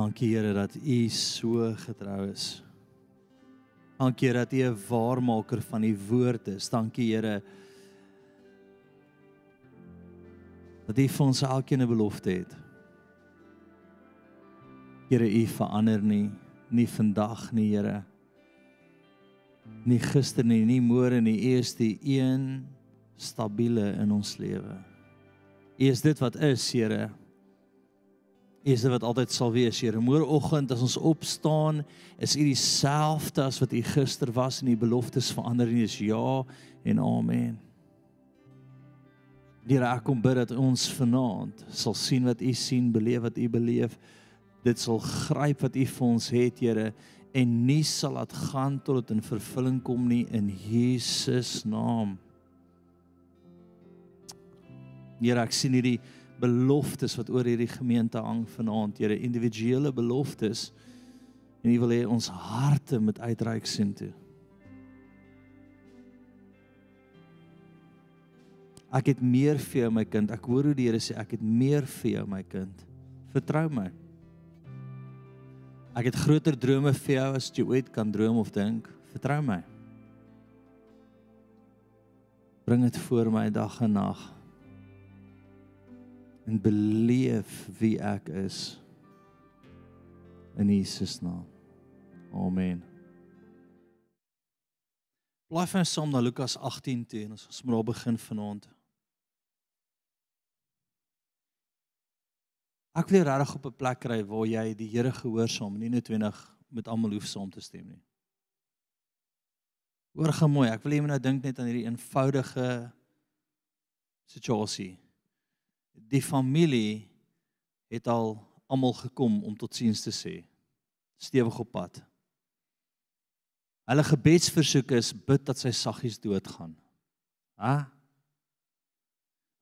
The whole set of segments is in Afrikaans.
Dankie Here dat U so getrou is. Dankie Here dat U 'n waarmaker van die woord is. Dankie Here dat U vir ons elkeen 'n belofte het. Here, U verander nie, nie vandag nie, Here. Nie gister nie, nie môre nie. U is die een stabiele in ons lewe. U is dit wat is, Here. U is dit wat altyd sal wees, Here. Môreoggend as ons opstaan, is U dieselfde as wat U gister was en U beloftes verander nie. Dis ja en amen. Here, ek kom bid dat ons vanaand sal sien wat U sien, beleef wat U beleef. Dit sal gryp wat U vir ons het, Here, en nie sal laat gaan tot dit in vervulling kom nie in Jesus naam. Here, ek sien hierdie beloftes wat oor hierdie gemeente hang vanaand, Here, individuele beloftes. En U wil hê ons harte moet uitreik sien toe. Ek het meer vir jou my kind. Ek hoor hoe die Here sê ek het meer vir jou my kind. Vertrou my. Ek het groter drome vir jou as jy ooit kan droom of dink. Vertrou my. Bring dit voor my dag en nag. En beleef wie ek is. In Jesus naam. Amen. Blaai van Psalm na Lukas 18 toe en ons gaan maar begin vanaand. Ek wil regtig op 'n plek kry waar jy die Here gehoorsaam, nie noodwendig met almal hoef saam te stem nie. Hoor gaan mooi, ek wil jy moet nou dink net aan hierdie eenvoudige situasie. Die familie het al almal gekom om totsiens te sê. Stewig op pad. Hulle gebedsversoek is bid dat sy saggies doodgaan. Hæ?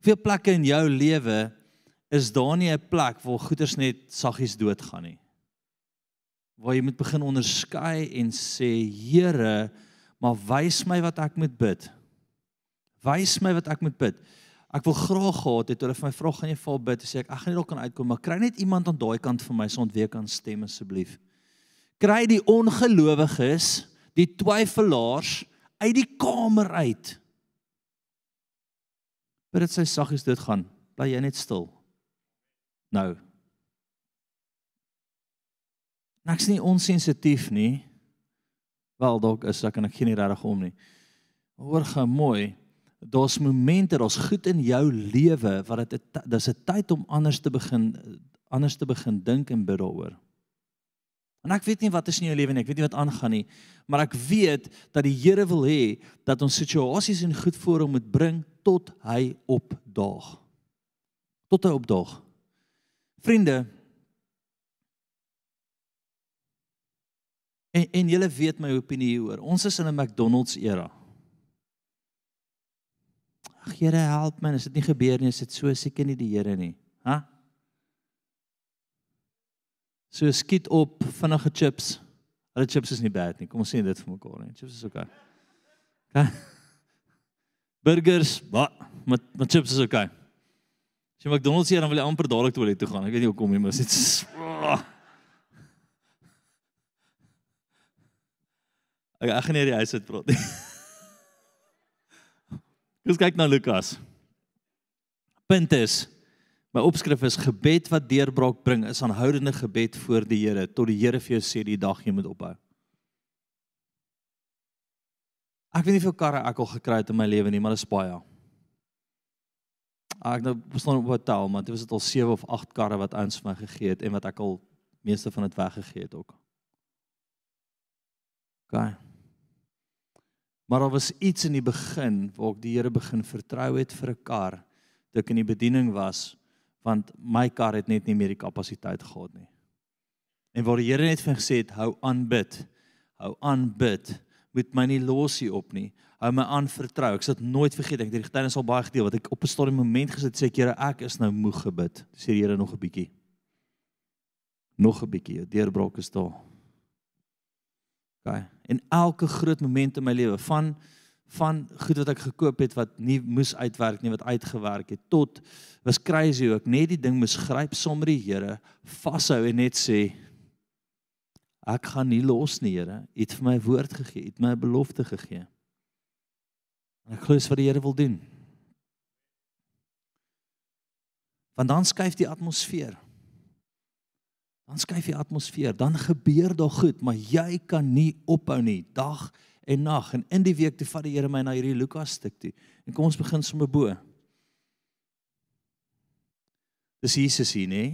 Veel plekke in jou lewe is daar nie 'n plek waar goeders net saggies doodgaan nie. Waar jy moet begin onderskei en sê Here, maar wys my wat ek moet bid. Wys my wat ek moet bid. Ek wil graag gehad het hulle vir my vra gaan jy val bid sê ek ek gaan nie dalk kan uitkom maar kry net iemand aan daai kant vir my sond weer kan stem asseblief. Kry die ongelowiges, die twyfelaars uit die kamer uit. Bid dit sy saggies dood gaan. Bly jy net stil. Nou. Ek's nie onsensitief nie. Wel dalk is ek en ek gee nie regtig om nie. Hoor gou mooi. Daar's momente, daar's goed in jou lewe wat dit dis 'n tyd om anders te begin anders te begin dink en bid daaroor. En ek weet nie wat is in jou lewe nie, ek weet nie wat aangaan nie, maar ek weet dat die Here wil hê dat ons situasies en goed voor hom moet bring tot hy opdaag. Tot hy opdaag. Vriende. En en julle weet my opinie hieroor. Ons is in 'n McDonald's era. Ag Here, help my, as dit nie gebeur nie, is dit so seker nie die Here nie. Ha? So skiet op vinnige chips. Hulle chips is nie bad nie. Kom ons sien dit vir mekaar nie. Chips is okay. Okay. Burgers, wat? Met met chips is okay. As jy McDonald's hier dan wil jy amper dadelik toilet toe gaan. Ek weet nie hoekom nie, maar dit is Ek ek gaan nie die huis uit praat nie. Kom kyk na Lukas. Punt is my opskrif is gebed wat deurbraak bring is aanhoudende gebed voor die Here tot die Here vir jou sê die dag jy moet ophou. Ek weet nie hoeveel karre ek al gekry het in my lewe nie, maar dit is baie. Ah, ek nou bestaan op 'n tel, maar dit was dit al 7 of 8 karre wat ons vir my gegee het en wat ek al meeste van dit weggegee het ook. OK. Maar daar was iets in die begin waar ek die Here begin vertrou het vir 'n kar, dat ek in die bediening was, want my kar het net nie meer die kapasiteit gehad nie. En waar die Here net vir gesê het, hou aan bid. Hou aan bid. Moet my nie los hier op nie hou my aan vertrou. Ek sit nooit vergeet ek het die getuienis al baie gedeel wat ek op 'n stadium moment gesit sê Here ek is nou moeg gebid. Sê die Here nog 'n bietjie. Nog 'n bietjie. Deurbraak is daar. OK. En elke groot moment in my lewe van van goed wat ek gekoop het wat nie moes uitwerk nie wat uitgewerk het tot was crazy ook net die ding moes gryp sommer die Here vashou en net sê Ek gaan nie los nie, Here. U het vir my woord gegee, u het my 'n belofte gegee. En ek glo dis wat die Here wil doen. Want dan skuif die atmosfeer. Dan skuif die atmosfeer, dan gebeur daar goed, maar jy kan nie ophou nie, dag en nag. En in die week toe vat die Here my na hierdie Lukas stuk toe. En kom ons begin sommer bo. Dis Jesus hier, nê?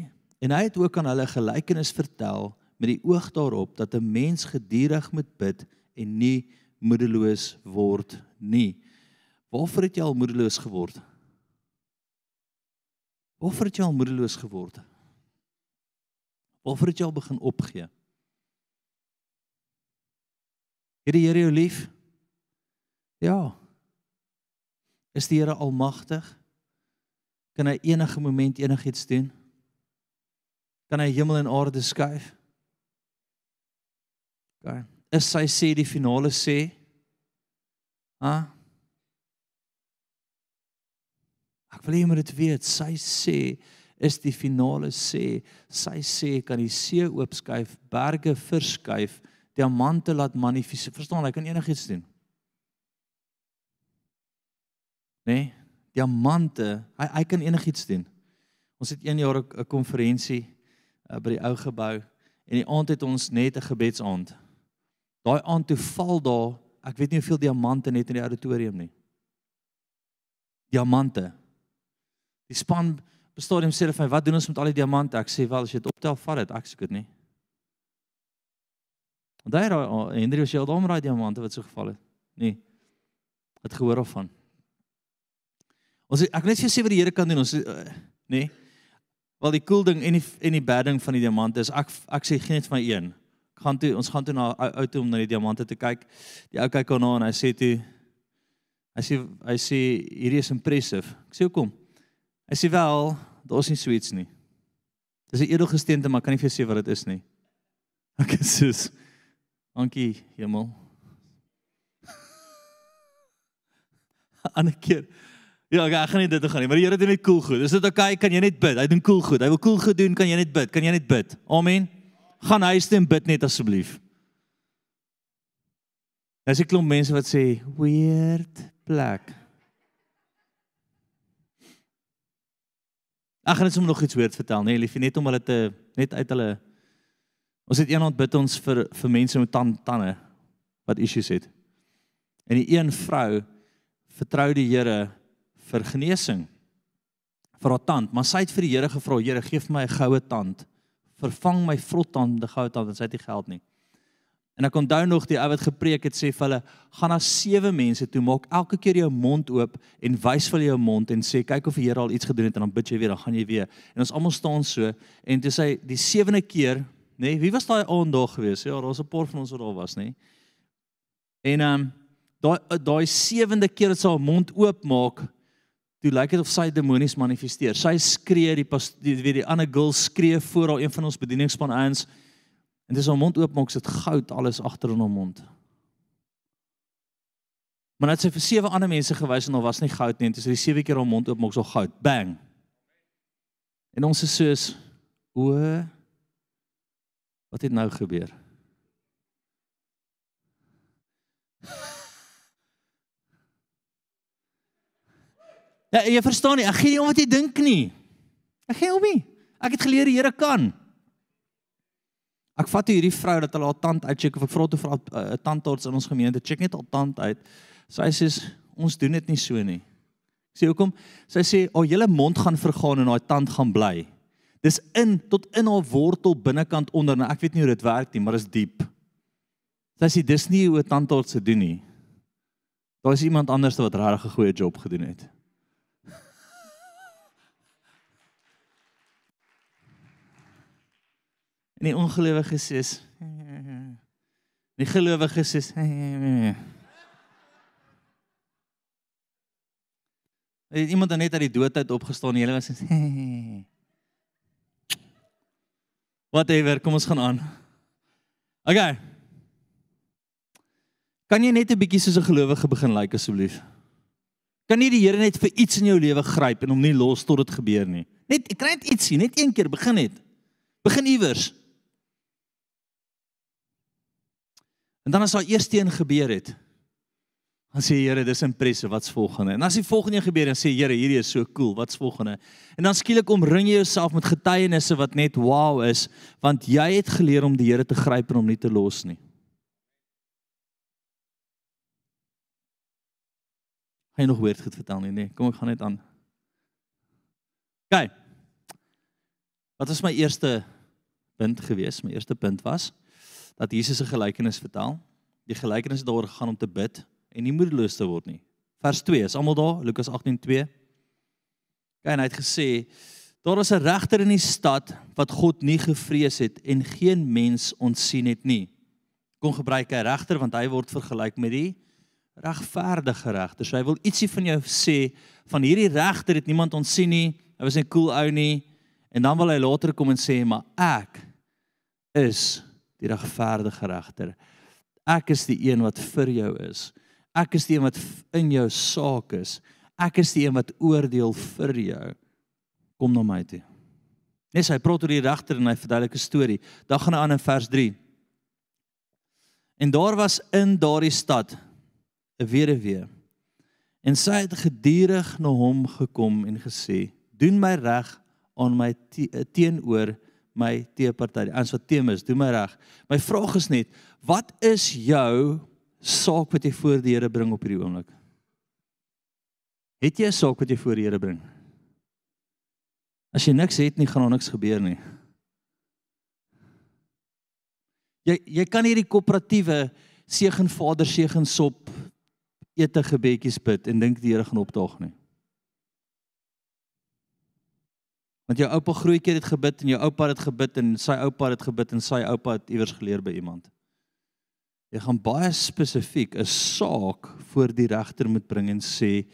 En hy het ook aan hulle gelykenis vertel met die oog daarop dat 'n mens gedurig moet bid en nie moedeloos word nie. Waarvoor het jy al moedeloos geword? Waarvoor het jy al moedeloos geword? Waarvoor het jy al begin opgee? Het die Here jou lief? Ja. Is die Here almagtig? Kan hy enige oomblik enigiets doen? Kan hy hemel en aarde skuif? OK. Is sy sê die finale sê? Ha? Ek wil hê jy moet dit weet. Sy sê is die finale sê. Sy sê kan die see oopskuif, berge verskuif, diamante laat manifesteer. Verstaan, hy kan enigiets doen. Nee, diamante, hy hy kan enigiets doen. Ons het een jaar 'n konferensie uh, by die ou gebou en die aand het ons net 'n gebedsaand. Daai aand toe val daar, ek weet nie hoeveel diamante net in die auditorium nie. Diamante. Die span op stadium sê hulle vir my, "Wat doen ons met al die diamante?" Ek sê, "Wel, as jy dit optel, vat dit. Ek soek dit nie." Want daai oh, Henry jy al daai diamante wat so geval het? Nee. Het gehoor of van? Ons ek net vir jou sê wat die Here kan doen. Ons uh, nee. Wel die cool ding en die en die bad ding van die diamante is ek ek sê geen net van een. Ek gaan toe ons gaan toe na ou toe om na die diamante te kyk. Die ou kyk hom na en hy sê toe hy sê hy sê hierdie is impressive. Ek sê hoekom? Hy sê wel, daar's nie suits nie. Dis 'n edelgesteente, maar kan nie vir jou sê wat dit is nie. Ek sê, dankie hemel. Ander keer. Ja, ek gaan nie dit gaan nie, maar die Here doen net cool goed. Is dit oukei? Okay? Kan jy net bid? Hy doen cool goed. Hy wil cool goed doen, kan jy net bid? Kan jy net bid? Amen. Gaan huis toe en bid net asseblief. Daar's 'n klomp mense wat sê weird plek. Ag, gaan net sommer nog iets hoor vertel, nee, liefie, net om hulle te net uit hulle Ons het eendag bid ons vir vir mense met tand tande wat issues het. En die een vrou vertrou die Here vir genesing vir haar tand, maar sy het vir die Here gevra, Here, gee vir my 'n goue tand. Vervang my vrot tand, die goue tand, want sy het nie geld nie. En ek onthou nog die ou wat gepreek het sê vir hulle gaan na sewe mense toe maak elke keer jou mond oop en wys vir jou mond en sê kyk of die Here al iets gedoen het en dan bid jy weer dan gaan jy weer. En ons almal staan so en toe sê die sewende keer nê nee, wie was daai aand daar gewees? Ja daar was 'n paar van ons wat daar was nê. Nee. en ehm um, daai daai sewende keer dat sy haar mond oop maak toe lyk dit of sy demonies manifesteer. Sy skree die die weet die ander girl skree voor haar een van ons bedieningspan eens En dis haar mond oop maak, sit goud alles agter in haar mond. Maar net sy vir sewe ander mense gewys en daar was nie goud nie, en dis die sewe keer haar mond oop maak so goud. Bang. En ons is soos o wat het nou gebeur? Ja, jy verstaan nie, ek gee nie om wat jy dink nie. Ek gee om nie. Ek het geleer die Here kan. Ek vat hierdie vrou dat hulle haar tand uitcheck of ek vra toe vir 'n tandarts in ons gemeente, check net haar tand uit. Sy sê ons doen dit nie so nie. Ek sê hoekom? Sy sê oh, hele mond gaan vergaan en haar tand gaan bly. Dis in tot in haar wortel binnekant onder. Nou ek weet nie hoe dit werk nie, maar dit is diep. Sy sê dis nie hoe 'n tandarts se doen nie. Daar is iemand anders wat regtig 'n goeie job gedoen het. En die ongelowiges sê Die gelowiges sê Het iemand net uit die dood uit opgestaan en hulle was Whatever, kom ons gaan aan. Okay. Kan jy net 'n bietjie soos 'n gelowige begin lyk like, asseblief? Kan nie die Here net vir iets in jou lewe gryp en hom nie los tot dit gebeur nie? Net kry net ietsie, net een keer begin net. Begin iewers. En dan as daar eers een gebeur het, dan sê Here, dis impressive, wat's volgende? En as die volgende een gebeur en sê Here, hierdie is so cool, wat's volgende? En dan skielik omring jy jouself met getuienisse wat net wow is, want jy het geleer om die Here te gryp en hom nie te los nie. Gaan jy nog weer goed vertel nie? Nee, kom ek gaan net aan. OK. Wat was my eerste punt gewees? My eerste punt was dat Jesus 'n gelykenis vertel. Die gelykenis het daaroor gegaan om te bid en nie moedeloos te word nie. Vers 2 is almal daar, Lukas 18:2. Kyk, hy het gesê daar was 'n regter in die stad wat God nie gevrees het en geen mens ontsien het nie. Kom gebruik hy regter want hy word vergelyk met die regverdige regter. So hy wil ietsie van jou sê van hierdie regter het niemand ontsien nie. Hy was 'n cool ou nie. En dan wil hy later kom en sê maar ek is die regverdige regter. Ek is die een wat vir jou is. Ek is die een wat in jou saak is. Ek is die een wat oordeel vir jou. Kom na my toe. Nes hy praat oor die regter en hy verduidelik 'n storie. Dan gaan hy aan in vers 3. En daar was in daardie stad 'n weduwee. En sy het gedurig na hom gekom en gesê: "Doen my reg aan my teenoor my teepartytjie. Ons wat teem is, doen my reg. My vraag is net, wat is jou saak wat jy voor die Here bring op hierdie oomblik? Het jy 'n saak wat jy voor die Here bring? As jy niks het nie, gaan daar niks gebeur nie. Jy jy kan hierdie koöperatiewe seën Vader seën sop ete gebedjies bid en dink die Here gaan opdaag nie. Want jou oupa grootjie het gebid en jou oupa het gebid en sy oupa het gebid en sy oupa het iewers geleer by iemand. Jy gaan baie spesifiek 'n saak voor die regter moet bring en sê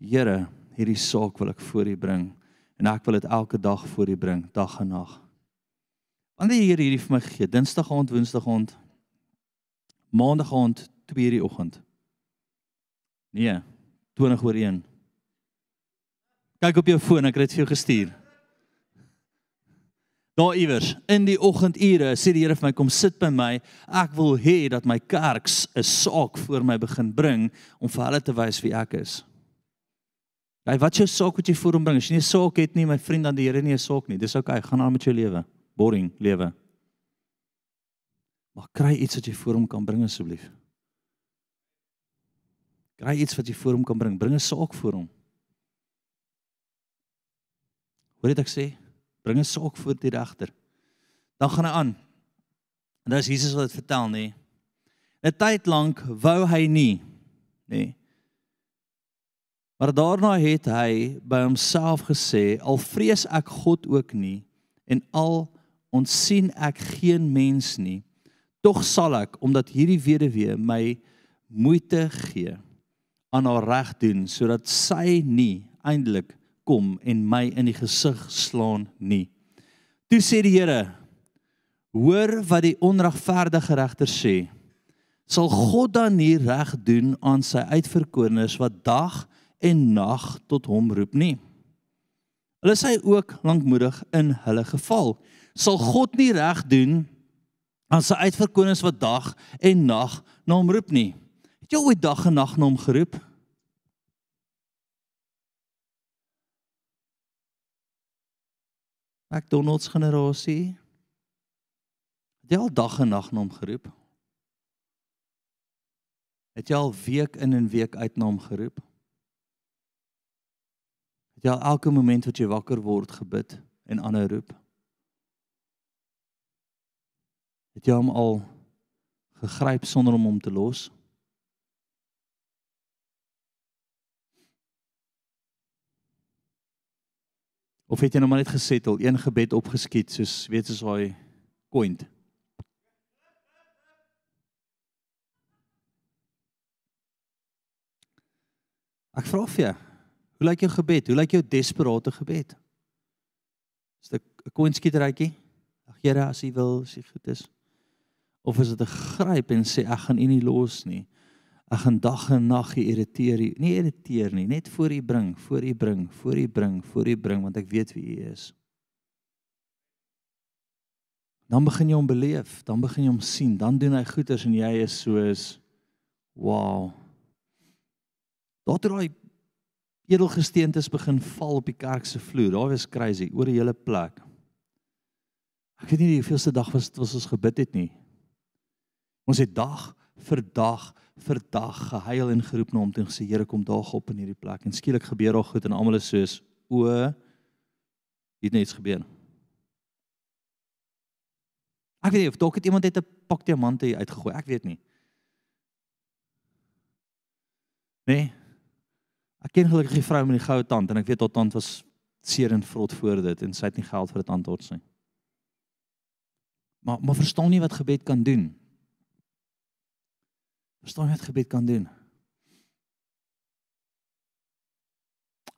Here, hierdie saak wil ek voor U bring en ek wil dit elke dag voor U bring, dag en nag. Wanneer die Here hierdie vir my gee, Dinsdag aand, Woensdag aand, Maandag aand, 2:00 die oggend. Nee, 20 oor 1. Kyk op jou foon, ek het dit vir jou gestuur. Daar iewers in die oggendure sê die Here vir my kom sit by my. Ek wil hê dat my kerks 'n saak voor my begin bring om vir hulle te wys wie ek is. Jy wat jou saak wat jy voor hom bring. As jy nie 'n saak het nie, my vriend, dan die Here nie 'n saak nie. Dis oukei, okay, gaan aan met jou lewe. Boring lewe. Maar kry iets wat jy voor hom kan bring asseblief. Kry iets wat jy voor hom kan bring. Bring 'n saak voor hom. Hoor dit ek sê? Bring 'n saak voor die regter. Dan gaan hy aan. En dis Jesus wat dit vertel, nê. 'n Tyd lank wou hy nie, nê. Maar daarna het hy by homself gesê, al vrees ek God ook nie en al ontsien ek geen mens nie, tog sal ek omdat hierdie weduwee my moeite gee aan haar reg doen sodat sy nie eindelik kom en my in die gesig slaan nie. Toe sê die Here: Hoor wat die onregverdige regter sê. Sal God dan nie reg doen aan sy uitverkorenes wat dag en nag tot hom roep nie? Hulle sê ook lankmoedig in hulle geval. Sal God nie reg doen aan sy uitverkorenes wat dag en nag na hom roep nie? Het jy ooit dag en nag na hom geroep? McDonald's generasie. Het jy al dag en nag na hom geroep? Het jy al week in en week uit na hom geroep? Het jy al elke oomblik wat jy wakker word gebid en aanhou roep? Het jy hom al gegryp sonder om hom te los? Of het jy nou maar net gesettel, een gebed opgeskiet soos weet soos daai point? Ek vra vir jou, hoe lyk jou gebed? Hoe lyk jou desperate gebed? Is dit 'n koinskieterytjie? Ag Here, as U wil, as U goed is. Of is dit 'n gryp en sê ek gaan U nie los nie? Ek gaan dag en nag irriteer, nie irriteer nie, net voor U bring, voor U bring, voor U bring, voor U bring want ek weet wie U is. dan begin jy hom beleef, dan begin jy hom sien, dan doen hy goeders en jy is soos wow. Daar toe daai edelgesteentes begin val op die kerk se vloer. Daar was crazy oor die hele plek. Ek weet nie hoeveelste dag was was ons gebid het nie. Ons het dag vir dag vir dag gehuil en geroep na hom en gesê Here kom daag op in hierdie plek en skielik gebeur daar goed en almal is soos o het niks gebeur. Ek weet nie of dalk het iemand net 'n pak diamante hier uitgegooi, ek weet nie. Nee. Ek ken gelukkig die vrou met die goue tand en ek weet haar tand was seer en vrot voor dit en sy het nie geld vir 'n tandorts nie. Maar maar verstaan nie wat gebed kan doen. Verstaan nie wat gebed kan doen.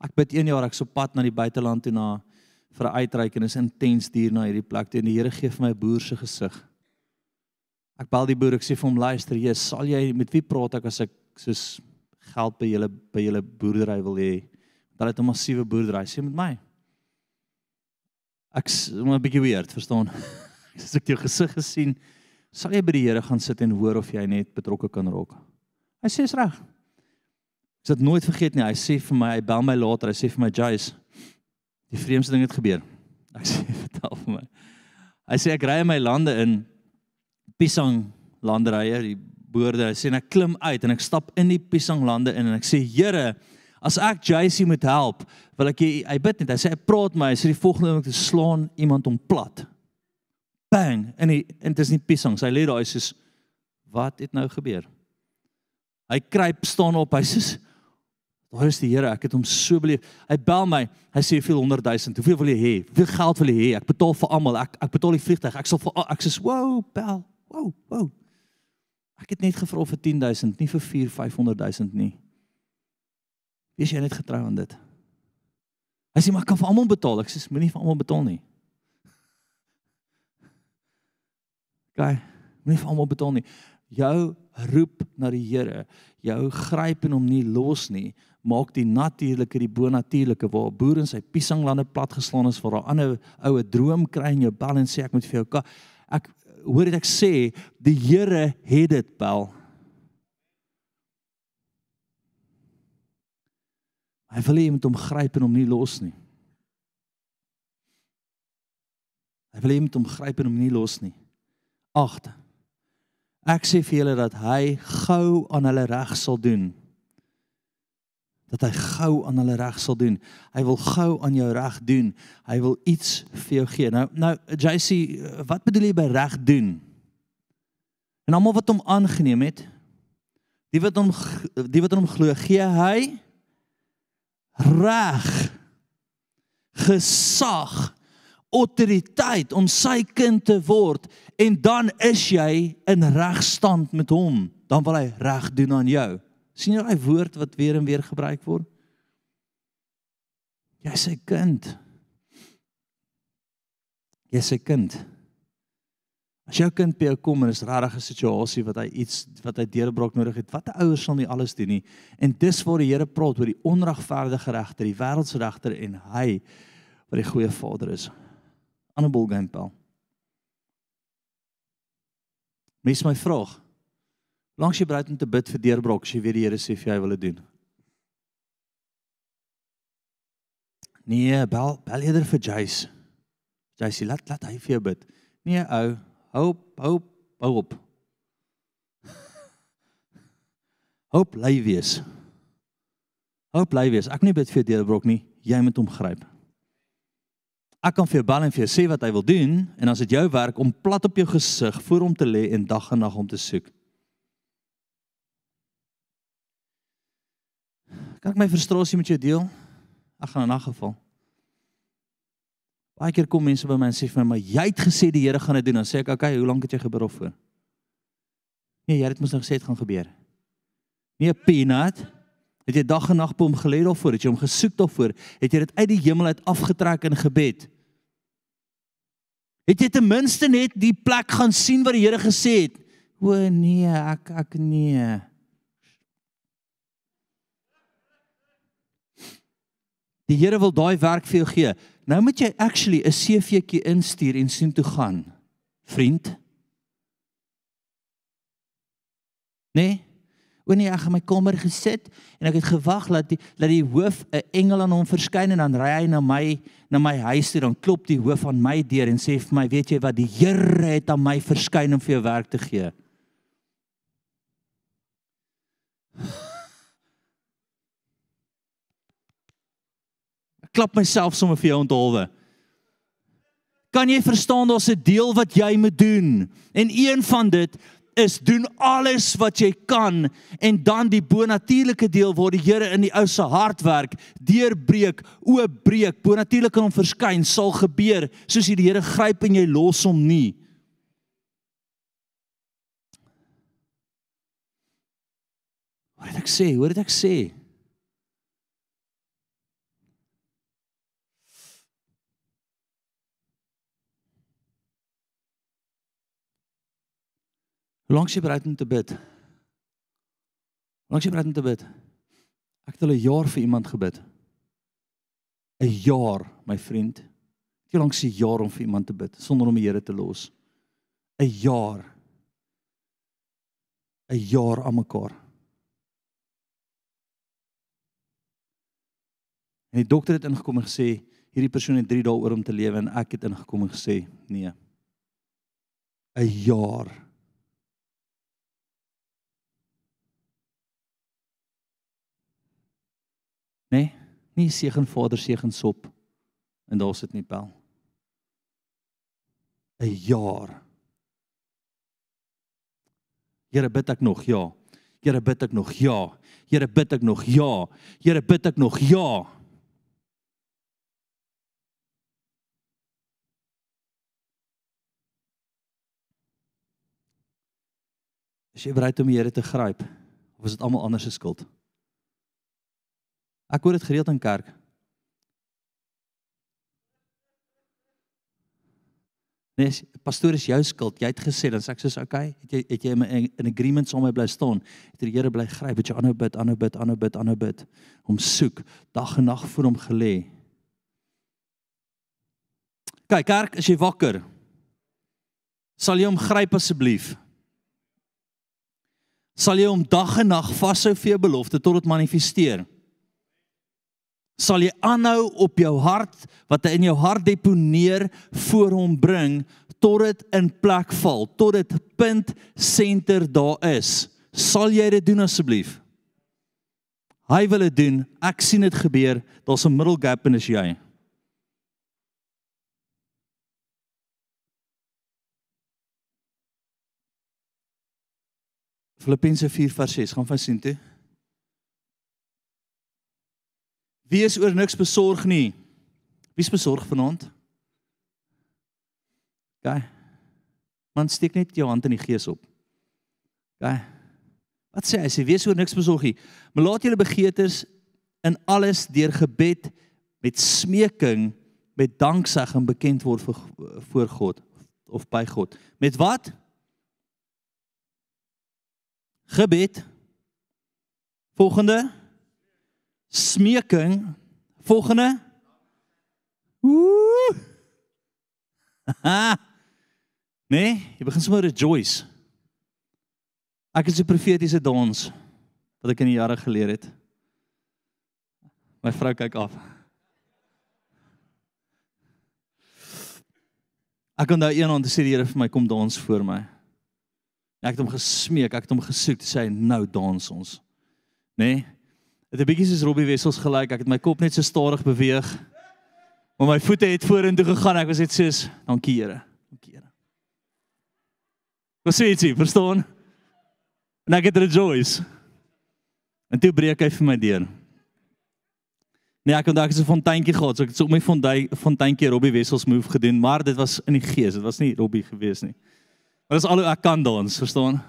Ek bid een jaar ek so pad na die buiteland toe na vir 'n uitreik en is intens duur na hierdie plek toe en die Here gee vir my 'n boer se gesig. Ek bel die boer ek sê vir hom luister jy sal jy met wie praat ek as ek soos geld by julle by julle boerdery wil hê. Want hulle het 'n massiewe boerdery sê met my. Ek's 'n bietjie weird, verstaan? As ek jou gesig gesien, sal jy by die Here gaan sit en hoor of jy net betrokke kan raak. Hy sê is reg. Ek sal nooit vergeet nie. Hy sê vir my, hy bel my later, hy sê vir my, "Jace, die vreemdste ding het gebeur." Ek sê, "Vertel vir my." Hy sê ek ry in my lande in Pisang landerye, die boorde. Hy sê en ek klim uit en ek stap in die Pisang lande in en ek sê, "Here, as ek Jace moet help, wil ek hy, hy bid net. Hy sê hy praat my, hy sê die volgende oomblik te slaan iemand om plat." Bang en hy en dit is nie piesang sy lê daar soos wat het nou gebeur? Hy kruip staan op hy sê daar is die Here ek het hom so beleef. Hy bel my hy sê hoeveel 100 000 hoeveel wil jy hê? Hoeveel geld wil jy hê? Ek betaal vir almal ek ek betaal die vliegtuig ek sal vir ek sê wow bel wow wow. Ek het net gevra vir 10 000 nie vir 4 500 000 nie. Wees jy net getrou aan dit? Hy sê maar ek kan vir almal betaal. Ek sê moenie vir almal betaal nie Okay, moenie vir almal betaal nie. Jou roep na die Here, jou gryp en hom nie los nie, maak die natuurlike die bonatuurlike waar boere in sy piesanglande platgeslaan is vir 'n ander oue droom kry en jou bel en sê ek moet vir jou ek hoor dit ek sê die Here het dit bel. Hy wil hê jy moet hom gryp en hom nie los nie. Hy wil hê jy moet hom gryp en hom nie los nie. 8. Ek sê vir julle dat hy gou aan hulle reg sal doen. Dat hy gou aan hulle reg sal doen. Hy wil gou aan jou reg doen. Hy wil iets vir jou gee. Nou nou JC, wat bedoel jy by reg doen? En almal wat hom aangeneem het, die wat hom die wat hom glo, gee hy reg gesag autoriteit om sy kind te word en dan is jy in regstand met hom. Dan wil hy reg doen aan jou. Sien jy daai woord wat weer en weer gebruik word? Jy sê kind. Jy sê kind. As jou kind by jou kom en is regtig 'n situasie wat hy iets wat hy deurbraak nodig het wat 'n ouers sal nie alles doen nie? En dis waar die Here praat oor die onregverdige regter die wêreldse regter en hy wat die goeie vader is aan 'n ballgame pel. Mes my vraag. Langs jy bereid om te bid vir deurbrok as jy weet die Here sê vir jou wil dit doen. Nee, bel bel eerder vir Jace. Jace, laat laat hy vir jou bid. Nee, ou, hou op, hou op, hou op. Hoop bly wees. Hoop bly wees. Ek nie bid vir deurbrok nie. Jy moet hom gryp. Ek kan vir jou bel en vir jou sê wat hy wil doen en as dit jou werk om plat op jou gesig voor hom te lê en dag en nag om te soek. Kan ek my frustrasie met jou deel? Ek gaan in 'n geval. Baie keer kom mense by my en sê vir my, "Maar jy het gesê die Here gaan dit doen." Dan sê ek, "Oké, okay, hoe lank het jy gebid of voor?" Nee, jy het mos nou gesê dit gaan gebeur. Nee, peanut. Het jy dag en nag by hom gelê daarvoor? Het jy hom gesoek daarvoor? Het jy dit uit die hemel uit afgetrek in gebed? Het jy ten minste net die plek gaan sien wat die Here gesê het? O nee, ek ek nee. Die Here wil daai werk vir jou gee. Nou moet jy actually 'n CV'tjie instuur en sien toe gaan. Vriend? Nee. O nee, ek het in my kamer gesit en ek het gewag dat die dat die hoof 'n engel aan hom verskyn en dan ry hy na my na my huis toe dan klop die hoof aan my deur en sê vir my, weet jy wat, die Here het aan my verskyn om vir jou werk te gee. Ek klap myself sommer vir jou onthulwe. Kan jy verstaan daar's 'n deel wat jy moet doen en een van dit is doen alles wat jy kan en dan die bonatuurlike deel waar die Here in die ou se hart werk, deurbreek, oopbreek, bonatuurlik in hom verskyn sal gebeur soos die Here gryp en jy los hom nie. Wat het ek sê? Hoe het ek sê? Hoe lank jy bereid om te bid? Hoe lank jy bereid om te bid? Ek het al 'n jaar vir iemand gebid. 'n Jaar, my vriend. Hoe lank se jaar om vir iemand te bid sonder om die Here te los? 'n Jaar. 'n Jaar aan mekaar. En die dokter het ingekom en gesê hierdie persoon het 3 dae oor om te lewe en ek het ingekom en gesê nee. 'n Jaar. Nee, nie seën Vader seën sop. En daar sit nie pel. 'n jaar. Here bid ek nog ja. Here bid ek nog ja. Here bid ek nog ja. Here bid ek nog ja. Is jy bereid om die Here te gryp of is dit almal anders se skuld? Ek hoor dit gereeld in kerk. Nee, pastoor is jou skuld. Jy het gesê dan sê ek soos okay, het jy het jy in 'n agreement saam met bly staan. Het die Here bly gryp, het jy aanhou bid, aanhou bid, aanhou bid, aanhou bid. Hom soek dag en nag voor hom gelê. Kyk, kerk, as jy wakker, sal jy hom gryp asseblief. Sal jy hom dag en nag vashou vir jou belofte tot dit manifesteer sal jy aanhou op jou hart wat hy in jou hart deponeer voor hom bring tot dit in plek val, tot dit punt senter daar is. Sal jy dit doen asseblief? Hy wil dit doen. Ek sien dit gebeur. Daar's 'n middle gap en is jy. Filippense 4:6 gaan van sien toe. Wees oor niks besorg nie. Wie's besorg vanaand? Gaan. Man steek net jou hand in die gees op. Gaan. Wat sê hy? Sê wees oor niks besorg nie. Maar laat julle begeertes in alles deur gebed met smeking met danksegging bekend word voor, voor God of by God. Met wat? Gebed. Volgende smeking volgende Ooh. nee, jy begin sommer rejoice. Ek is 'n profetiese dans wat ek in die jare geleer het. My vrou kyk af. Ek kon daai eendag sê die Here vir my kom dans voor my. Ek het hom gesmeek, ek het hom gesoek, sê hy nou dans ons. Nee, Dit het 'n bietjie soos Robbie Wessels gelyk. Ek het my kop net so stadig beweeg. Maar my voete het vorentoe gegaan. Ek was net soos, dankie Here. Dankie Here. Wat sê jy, verstaan? En ek het rejoice. En toe breek hy vir my deur. Nee, ek kon dalk so 'n fonteintjie gehad, so ek het so op my fonteintjie Robbie Wessels move gedoen, maar dit was in die gees. Dit was nie Robbie gewees nie. Maar dis al hoe ek kan dans, verstaan?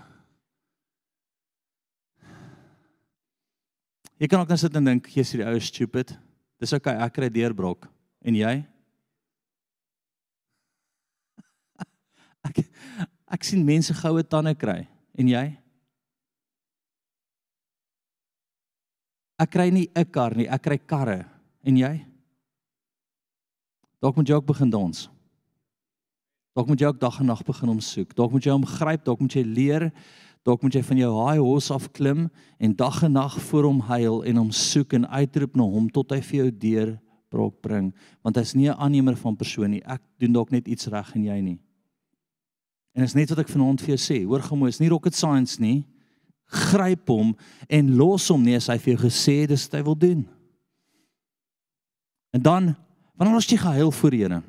Jy kan ook net sit en dink, jy's die ou stupid. Dis okay, ek kry deurbrok. En jy? Ek ek sien mense goue tande kry. En jy? Ek kry nie 'n kar nie, ek kry karre. En jy? Dalk moet jy ook begin dans. Dalk moet jy ook dag en nag begin om soek. Dalk moet jy hom gryp, dalk moet jy leer, dalk moet jy van jou high horse af klim en dag en nag voor hom huil en hom soek en uitroep na hom tot hy vir jou deur brok bring, want hy's nie 'n aannemer van persoon nie. Ek doen dalk net iets reg en jy nie. En is net wat ek vanaand vir jou sê. Hoor gou, is nie rocket science nie. Gryp hom en los hom nie as hy vir jou gesê het dis wat hy wil doen. En dan wanneer ons jy gehuil voor Here.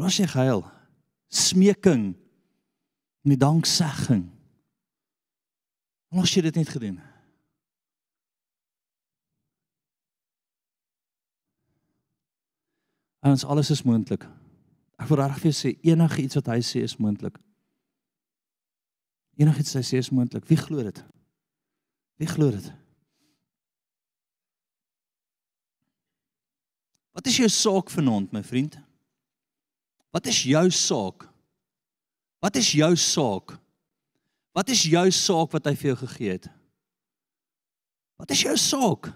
Was jy gehuil? Smeking. Nie danksegging. Ons het dit net gedoen. Ons alles is moontlik. Ek wil regtig vir jou sê enige iets wat hy sê is moontlik. Enigiets hy sê is moontlik. Wie glo dit? Wie glo dit? Wat is jou saak vanaand, my vriend? Wat is jou saak? Wat is jou saak? Wat is jou saak wat hy vir jou gegee het? Wat is jou saak?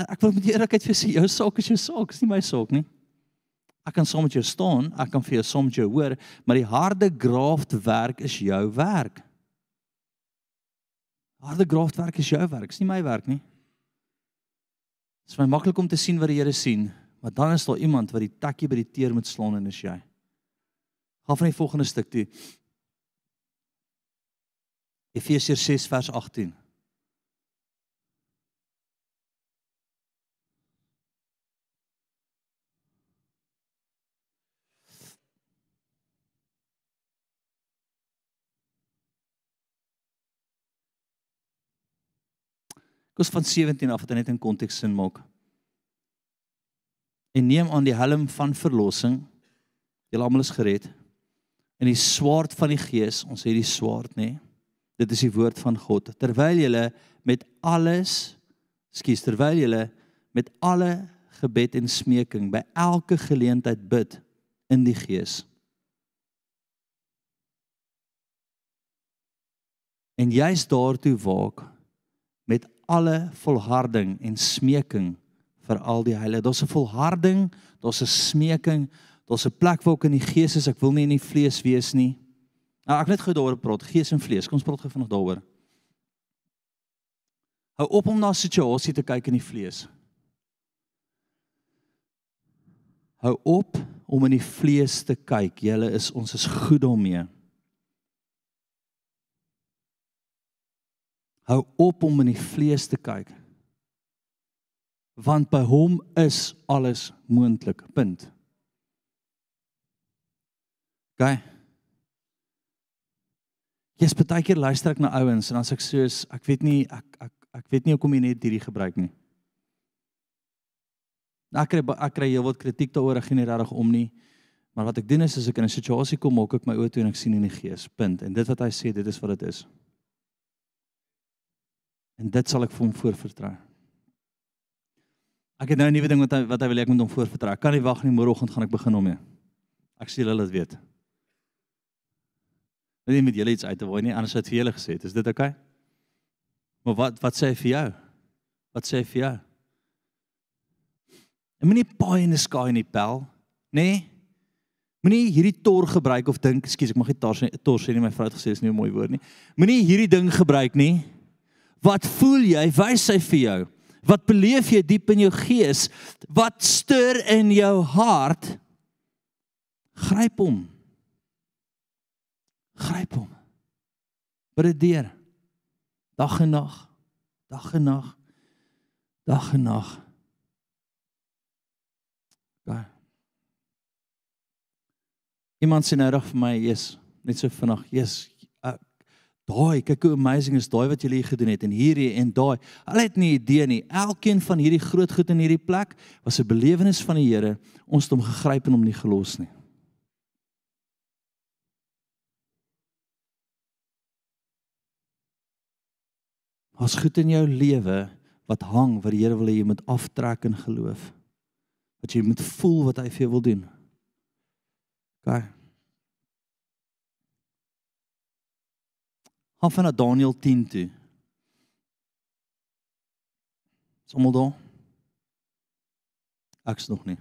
Ek wil met eerlikheid vir sê jou saak is jou saak, is nie my saak nie. Ek kan saam met jou staan, ek kan vir jou saam met jou hoor, maar die harde graafwerk is jou werk. Harde graafwerk is jou werk, is nie my werk nie. Dit is my maklik om te sien wat die Here sien, maar dan is daar iemand wat die takkie by die teer moet slaan en is jy. Gaan van die volgende stuk toe. Efesiërs 6 vers 18. Kos van 17 af wat net in konteks sin maak. En neem aan die helm van verlossing. Julle almal is gered. En die swaard van die gees, ons het die swaard nê. Nee? Dit is die woord van God. Terwyl jy met alles, skuis, terwyl jy met alle gebed en smeking by elke geleentheid bid in die gees. En jy's daartoe waak met alle volharding en smeking vir al die heilige. Daar's 'n volharding, daar's 'n smeking, daar's 'n plek waar ek in die gees is. Ek wil nie in die vlees wees nie. Nou ek net gou daaroor praat, gees en vlees. Kom ons praat gou vanaand daaroor. Hou op om na 'n situasie te kyk in die vlees. Hou op om in die vlees te kyk. Julle is ons is goed daarmee. Hou op om in die vlees te kyk. Want by hom is alles moontlik. Punt. Okay. Jy's baie keer luister ek na ouens en dan sê ek soos ek weet nie ek ek ek weet nie hoekom jy net hierdie gebruik nie. Nou ek kry ek kry heelwat kritiek daaroor ek gee nie regtig om nie. Maar wat ek doen is as ek in 'n situasie kom, maak ek my oë toe en ek sien in die gees. Punt. En dit wat hy sê, dit is wat dit is. En dit sal ek vir hom voorvertrou. Ek het nou 'n nuwe ding wat hy wat hy wil hê ek moet hom voorvertrou. Kan nie wag nie, môreoggend gaan ek begin hom mee. Ek sê hulle dit weet. Wil jy met julle iets uit te waai nie? Anders het vir julle gesê, is dit oukei? Okay? Maar wat wat sê hy vir jou? Wat sê hy vir jou? En moenie paai in die skaai in die pel, nê? Nee? Moenie hierdie tor gebruik of dink, ekskuus, ek mag nie tor sê, tor sê nie, my vrou het gesê dis nie 'n mooi woord nie. Moenie hierdie ding gebruik nie. Wat voel jy? Wys hy vir jou. Wat beleef jy diep in jou gees? Wat stuur in jou hart? Gryp hom gryp hom. Bid dit deur. Dag en nag. Dag en nag. Dag en nag. Ja. Iemand sê nou reg vir my, "Jesus, net so vinnig, Jesus, daai, kyk hoe amazing is daai wat jy hier gedoen het en hierdie en daai. Hulle het nie idee nie. Elkeen van hierdie groot goed in hierdie plek was 'n belewenis van die Here. Ons het hom gegryp en hom nie gelos nie." Daar's goed in jou lewe wat hang wat die Here wil hê jy moet aftrek in geloof. Wat jy moet voel wat hy vir jou wil doen. OK. Gaan van Daniël 10 toe. Is almal daar? Ek's nog nie.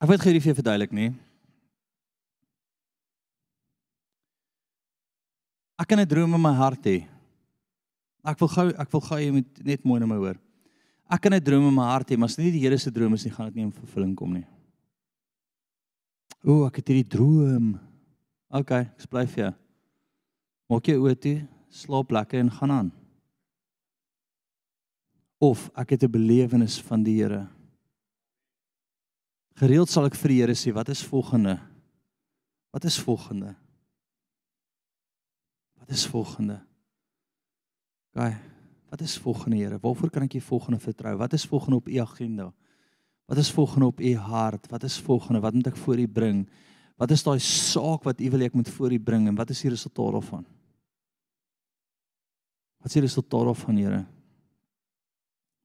Ek weet gee vir verduidelik nie. Ek kan 'n droom in my hart hê. Ek wil gou ek wil gou jy moet net mooi na my hoor. Ek kan 'n droom in my hart hê, maar as nie die Here se droom is nie, gaan dit nie in vervulling kom nie. O, ek het hierdie droom. OK, ek bly vir jou. Maak jou oë toe, slaap lekker en gaan aan. Of ek het 'n belewenis van die Here. Gereeld sal ek vir die Here sê, wat is volgende? Wat is volgende? Wat is volgende? Gaai, wat is volgende Here? Waarvoor kan ek U volgende vertrou? Wat is volgende op U agenda? Wat is volgende op U hart? Wat is volgende? Wat moet ek voor U bring? Wat is daai saak wat U wil ek moet voor U bring en wat is die resultaat daarvan? Wat is die resultaat daarvan, Here?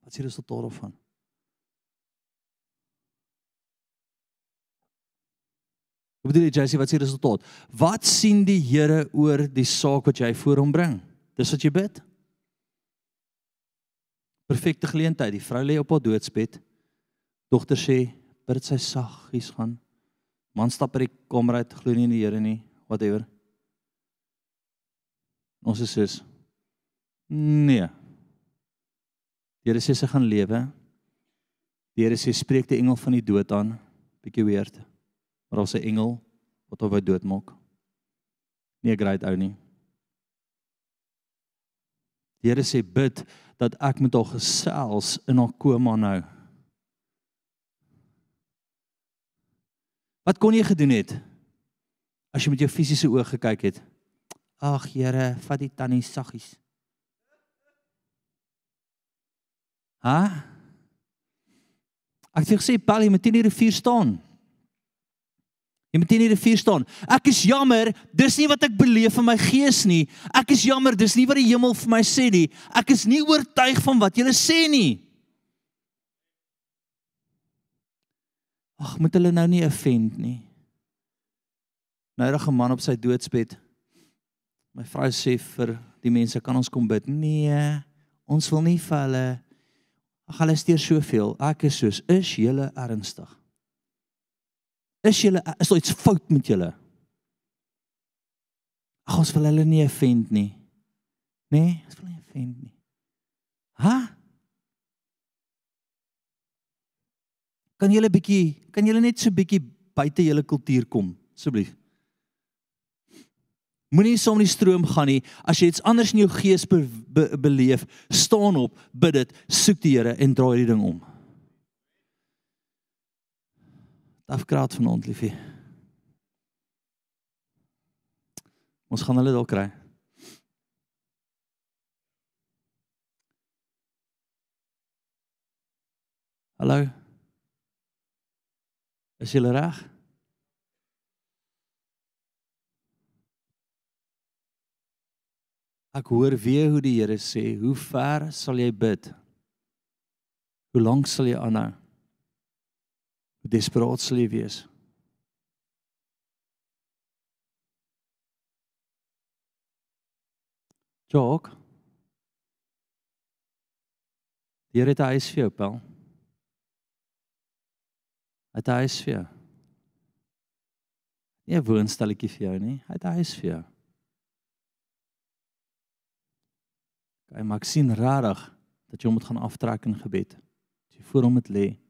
Wat is die resultaat daarvan? Hoe bedoel jy Jessie, wat is die resultaat? Wat sien die Here oor die saak wat jy voor hom bring? Dis wat jy bid. Perfekte geleentheid. Die vrou lê op haar doodsbed. Dogter sê, "Bid sy saggies gaan." Man stap uit die kamer uit, glo nie in die Here nie, whatever. Ons is soos nee. Die Here sê sy gaan lewe. Die Here sê spreek die engel van die dood aan. Bietjie weird maar daar's 'n engel wat hom wou doodmaak. Nie 'n great ou nie. Die Here sê bid dat ek met haar gesels in haar koma nou. Wat kon jy gedoen het as jy met jou fisiese oë gekyk het? Ag Here, vat die tannie saggies. Ha? Ek het gesê, "Paul, jy moet in die rivier staan." Jy moet in die rivier staan. Ek is jammer, dis nie wat ek beleef in my gees nie. Ek is jammer, dis nie wat die hemel vir my sê nie. Ek is nie oortuig van wat julle sê nie. Ag, moet hulle nou nie offend nie. Nou reg 'n man op sy doodsbed. My vrou sê vir die mense, kan ons kom bid? Nee, ons wil nie vir hulle Ag, hulle steur soveel. Ek is soos, is julle ernstig? Is julle is daar iets fout met julle? Ag ons wil hulle nie offend nie. Nee, ons wil nie offend nie. Ha? Kan julle bietjie, kan julle net so bietjie buite julle kultuur kom, asseblief? Moenie saam die stroom gaan nie. As jy iets anders in jou gees be, be, beleef, staan op, bid dit, soek die Here en draai die ding om. Afkraat vanaand liefie. Ons gaan hulle dalk kry. Hallo. Is jy reg? Ek hoor weer hoe die Here sê, "Hoe ver sal jy bid? Hoe lank sal jy aanhou?" Hoe desperaat sal jy wees? Jok. Hier het hy vir jou, Paul. Het hy is vir jou. Nie 'n woonstelletjie vir jou nie, hy het hy is vir jou. Kyk, maar ek sien rarig dat jy hom moet gaan aftrek in gebed. As jy voor hom moet lê.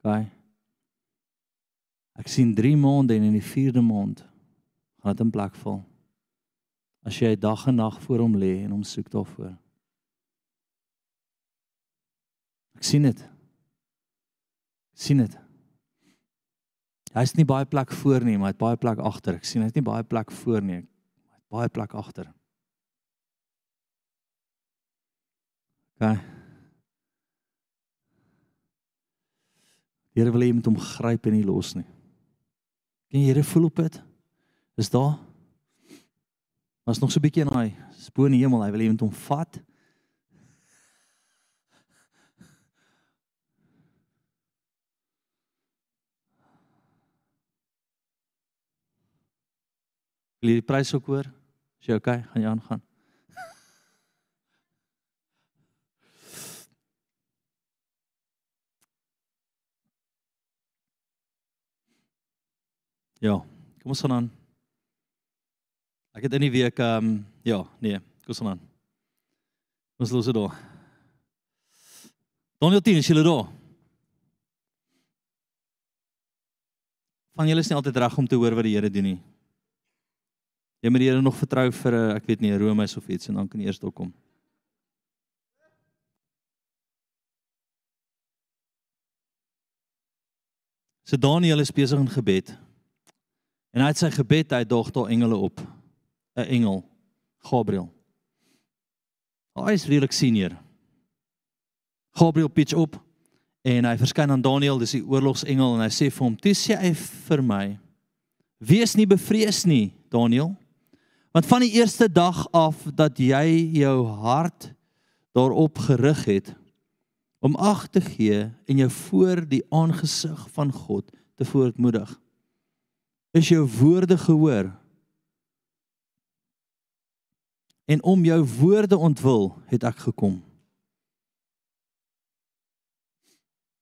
OK. Ek sien 3 maande en in die 4de maand gaan dit in plek val. As jy dag en nag voor hom lê en hom soek daarvoor. Ek sien dit. Sien dit. Hy is nie baie plek voor nie, maar hy het baie plek agter. Ek sien hy het nie baie plek voor nie, maar hy het baie plek agter. OK. Die Here wil hê jy moet hom gryp en nie los nie. Kan jy Here voel op dit? Is daar? Daar's nog so 'n bietjie in daai bo in die hemel. Hy wil hê jy moet hom vat. Wil jy die prys ook hoor? Is jy okay? Gaan jy aangaan? Ja, kom ons gaan aan. Ek het in die week ehm um, ja, nee, kom ons gaan aan. Ons los dit daar. Daniel 10, is julle daar? Van julle is nie altyd reg om te hoor wat die Here doen nie. Jy moet die Here nog vertrou vir 'n ek weet nie, Rome of iets en dan kan jy eers daar kom. So Daniel is besig in gebed. En het sy gebed hy dog daar engele op. 'n Engel, Gabriël. Hy is redelik senior. Gabriël pitch op en hy verskyn aan Daniel, dis die oorlogsengel en hy sê vir hom: "Toe sê hy vir my: Wees nie bevrees nie, Daniel, want van die eerste dag af dat jy jou hart daarop gerig het om ag te gee en jou voor die aangesig van God te voortmoedig, is jou woorde gehoor." En om jou woorde ontwil het ek gekom.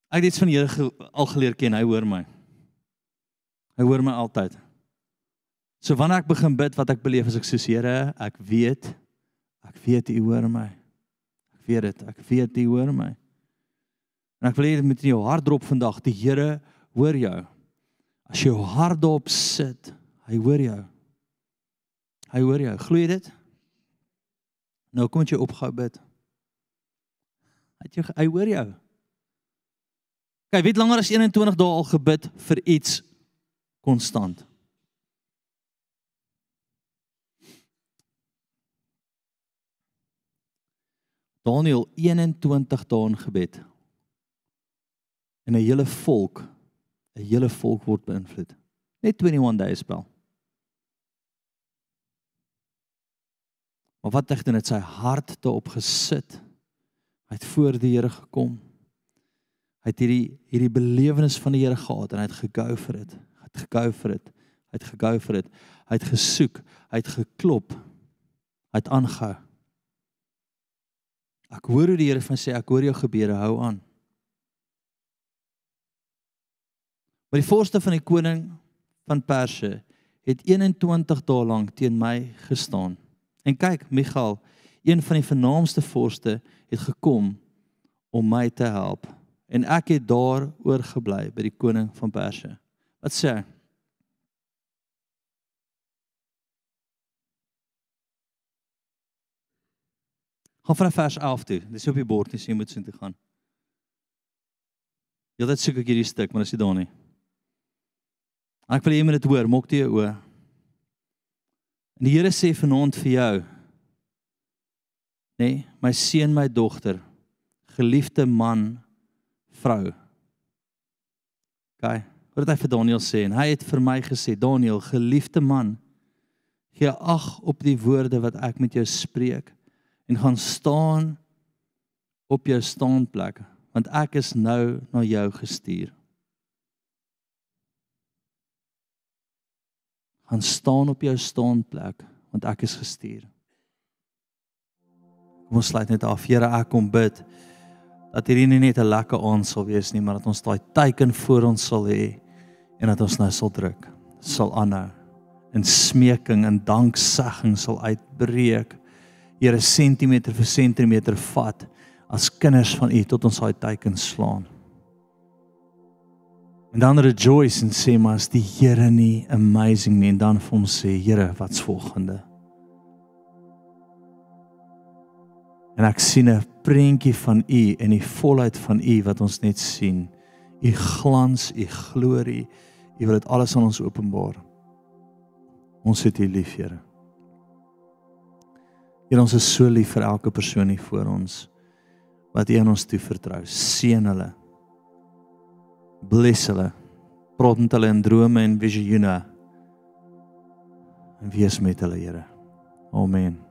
Ek het iets van die Here al geleer ken, hy hoor my. Hy hoor my altyd. So wanneer ek begin bid, wat ek beleef is ek sê Here, ek weet ek weet U hoor my. Ek weet dit, ek weet U hoor my. En ek wil hê dit moet in jou hart drop vandag, die Here hoor jou. As jy daarop sit, hy hoor jou. Hy hoor jou. Glo dit? Nou kom jy opgehou bid. Hy jy hy hoor jou. Kyk, weet langer as 21 dae al gebid vir iets konstant. Daniel 21 dae in gebed. En 'n hele volk, 'n hele volk word beïnvloed. Net 21 dae spel. Maar wat het hy net sy hart te opgesit? Hy het voor die Here gekom. Hy het hierdie hierdie belewenis van die Here gehad en hy het gegou vir dit. Hy het gegou vir dit. Hy het gegou vir dit. Hy het gesoek, hy het geklop. Hy het aangehou. Ek hoor hoe die Here van sê ek hoor jou gebede, hou aan. Maar die voorste van die koning van Perse het 21 dae lank teen my gestaan. En kyk, Michael, een van die vernaamste vorste het gekom om my te help en ek het daar oorgebly by die koning van Perse. Wat sê hy? Gaan van vers 11 toe. Dis op die bord, jy moet sien toe gaan. Jy het soek ek hierdie stuk, maar dit is nie daar nie. Ek wil hê jy moet dit hoor, maak dit jou oë. En die Here sê vanaand vir jou, nê, nee, my seun, my dogter, geliefde man, vrou. OK. Wat het hy vir Daniel sê? En hy het vir my gesê, Daniel, geliefde man, gee ag op die woorde wat ek met jou spreek en gaan staan op jou staanplek, want ek is nou na jou gestuur. Gaan staan op jou staanplek want ek is gestuur. Kom ons sluit net af. Here, ek kom bid dat hierdie nie net 'n lekker aand sal wees nie, maar dat ons daai teiken voor ons sal hê en dat ons nou sal druk, sal aanhou in smeking en danksegging sal uitbreek. Here sentimeter vir sentimeter vat as kinders van U tot ons daai teiken slaan. En dan rejoice en sê maar as die Here nie amazing nie en dan vir hom sê Here wat's volgende? En ek sien 'n prentjie van U en die volheid van U wat ons net sien. U glans, U glorie. U wil dit alles aan ons openbaar. Ons het U lief, Here. Here, ons is so lief vir elke persoon hier voor ons wat U aan ons toe vertrou. Seën hulle. Bless hulle. Praat met hulle in drome en visioene. En wees met hulle, Here. Amen.